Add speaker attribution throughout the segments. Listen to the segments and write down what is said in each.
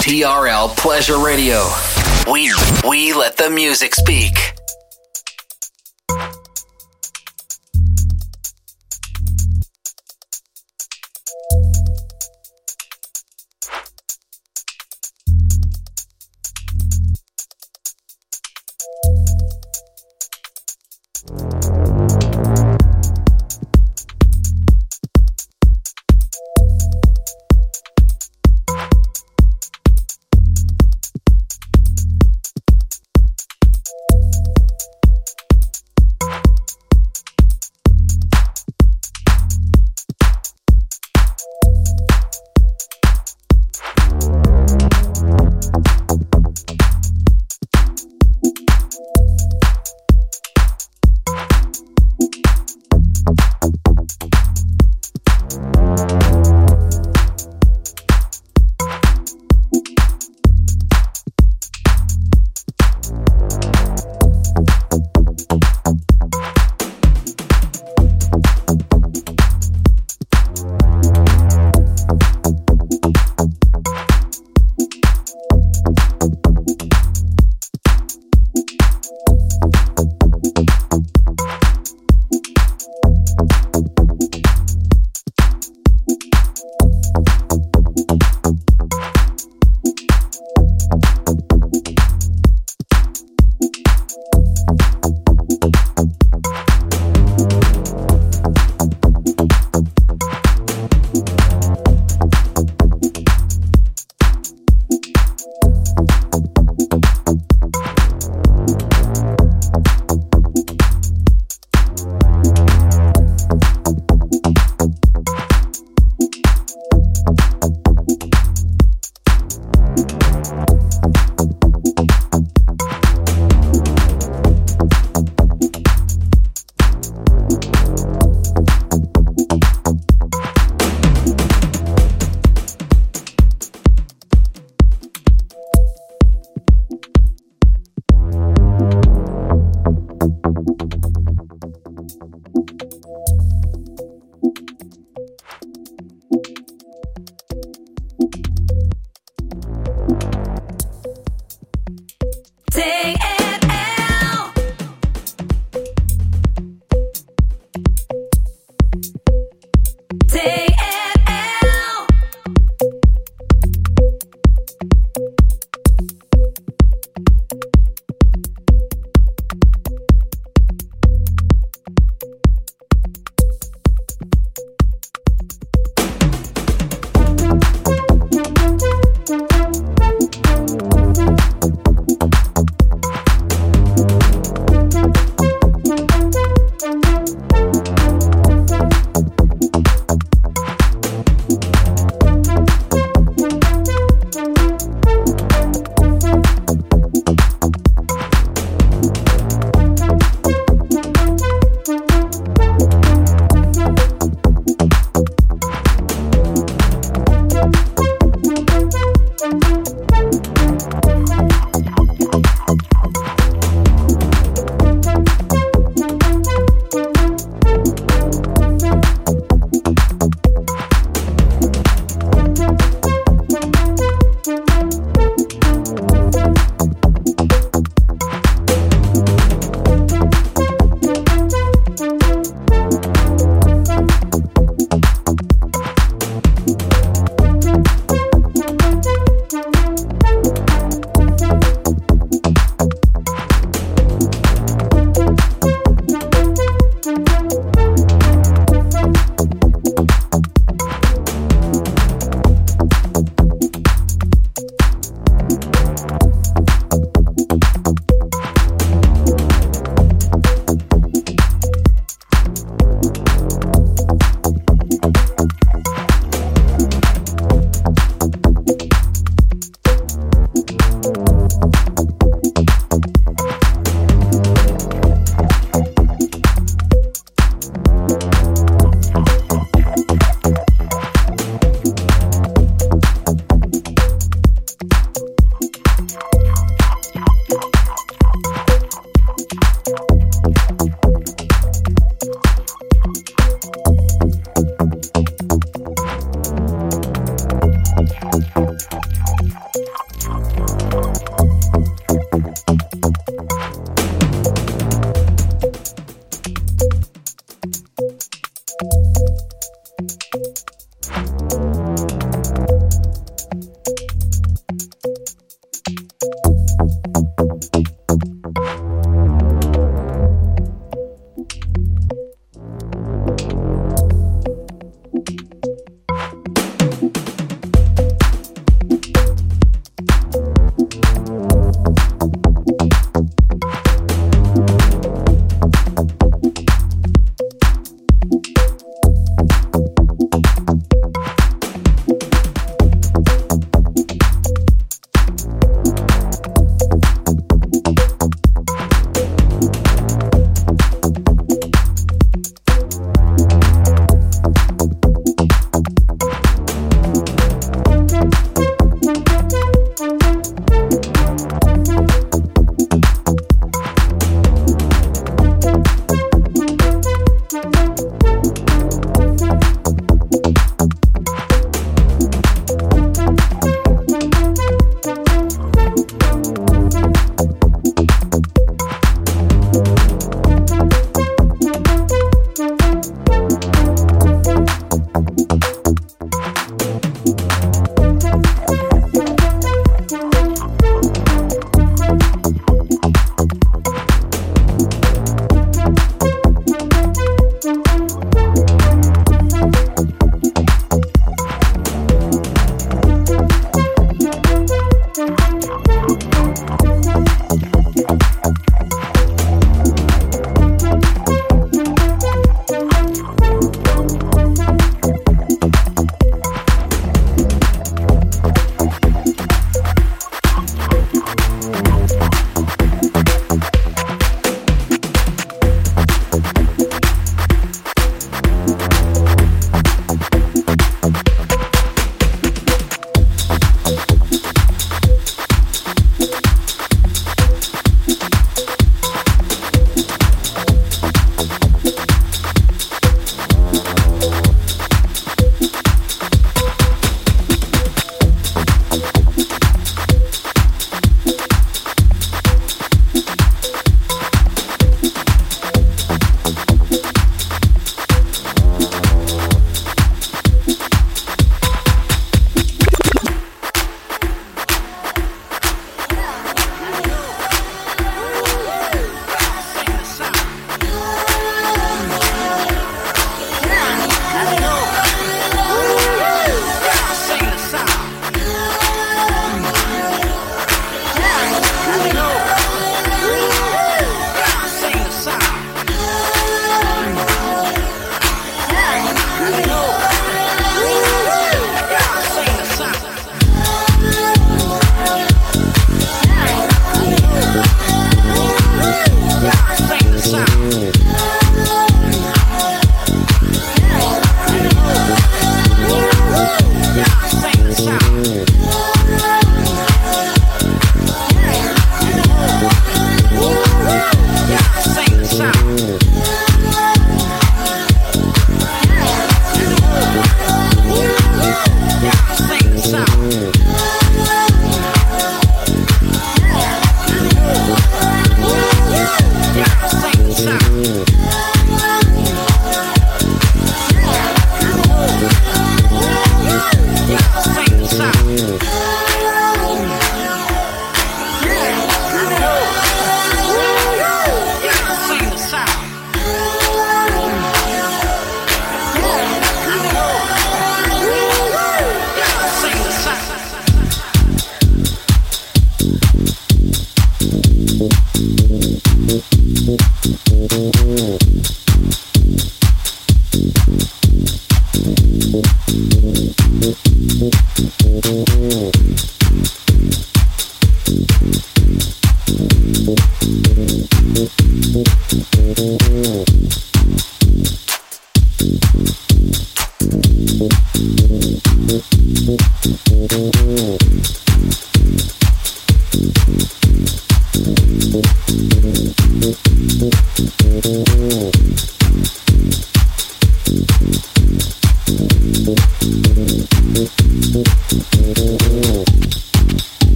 Speaker 1: TRL Pleasure Radio. We we let the music speak.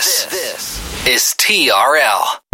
Speaker 1: This, this is TRL.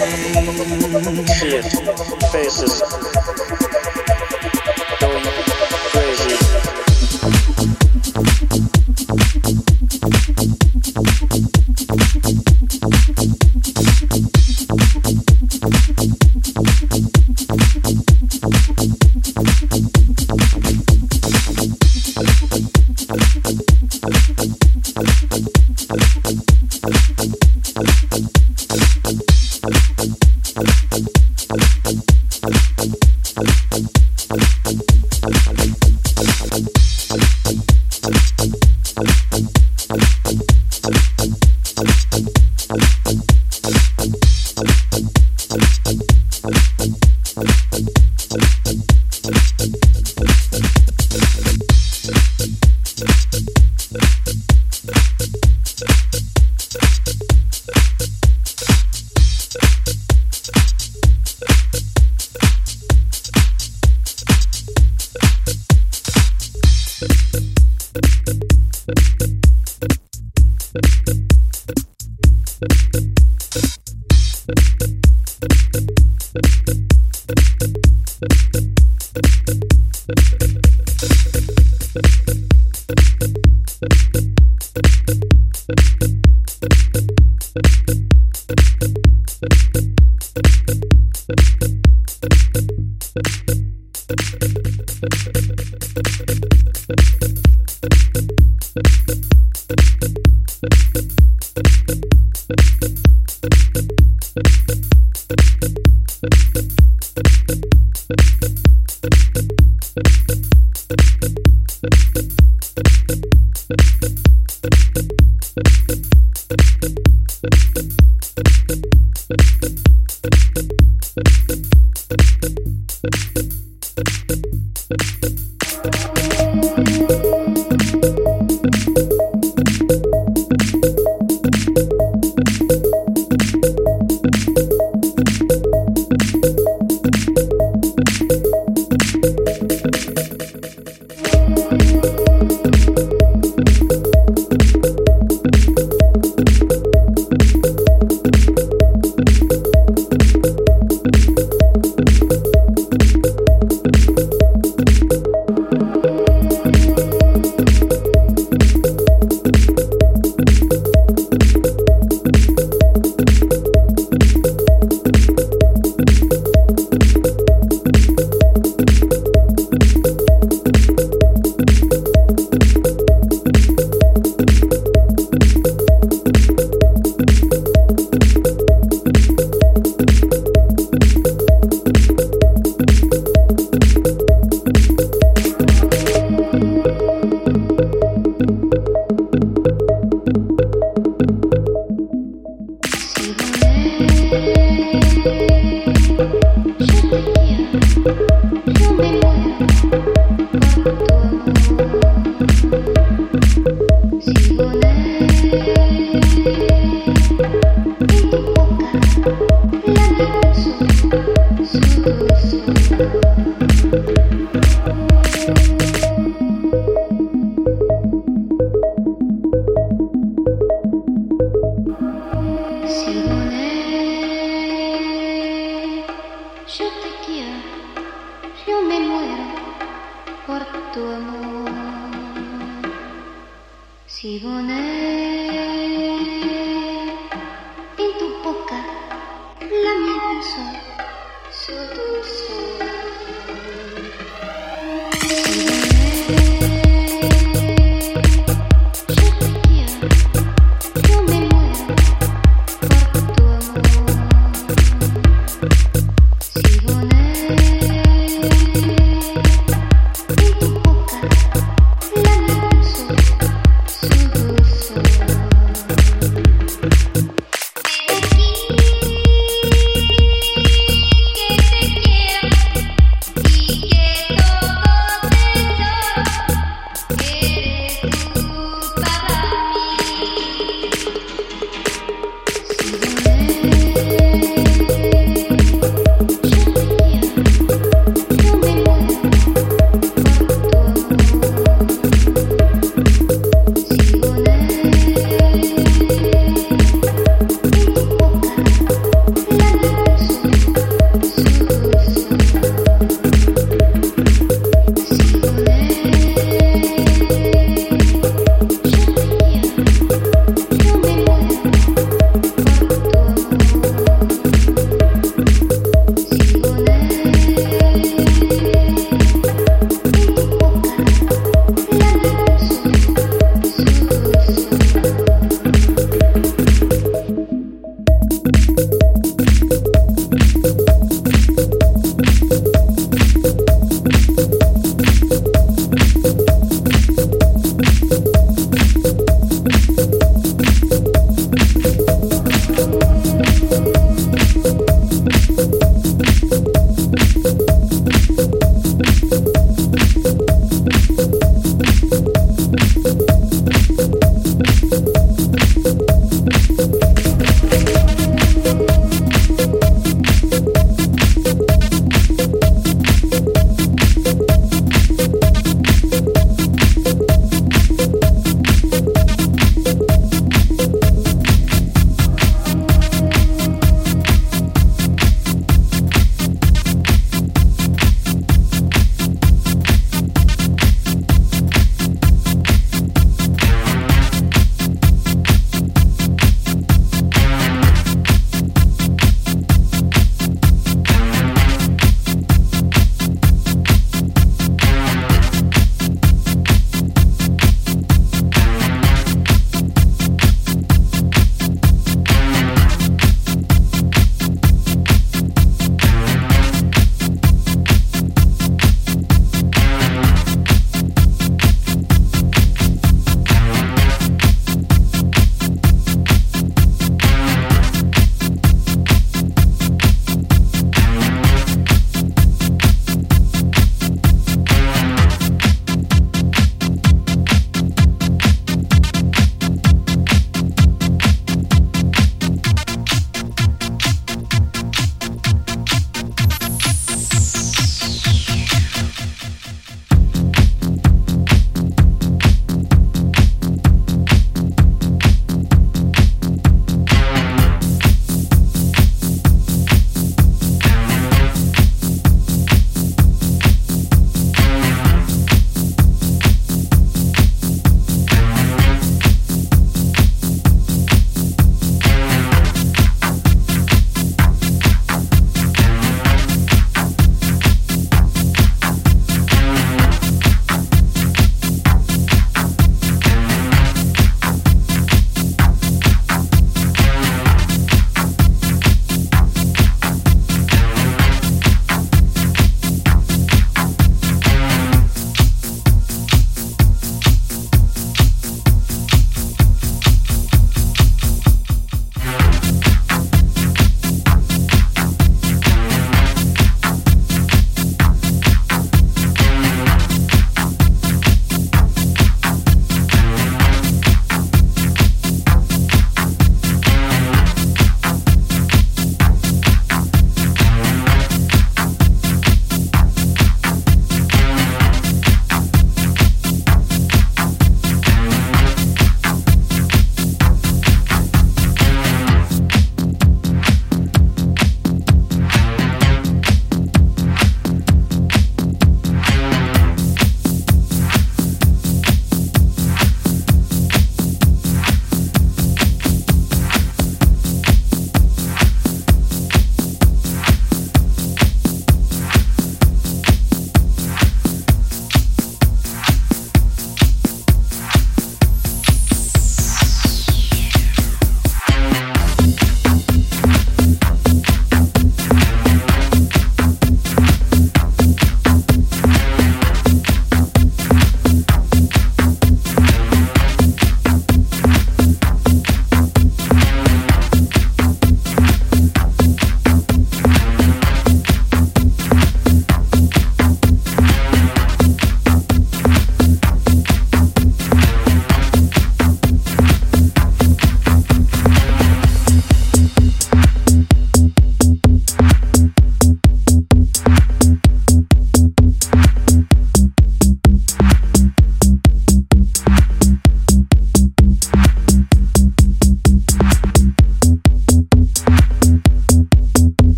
Speaker 2: Thank you. yo me muero por
Speaker 3: tu amor. Sigo en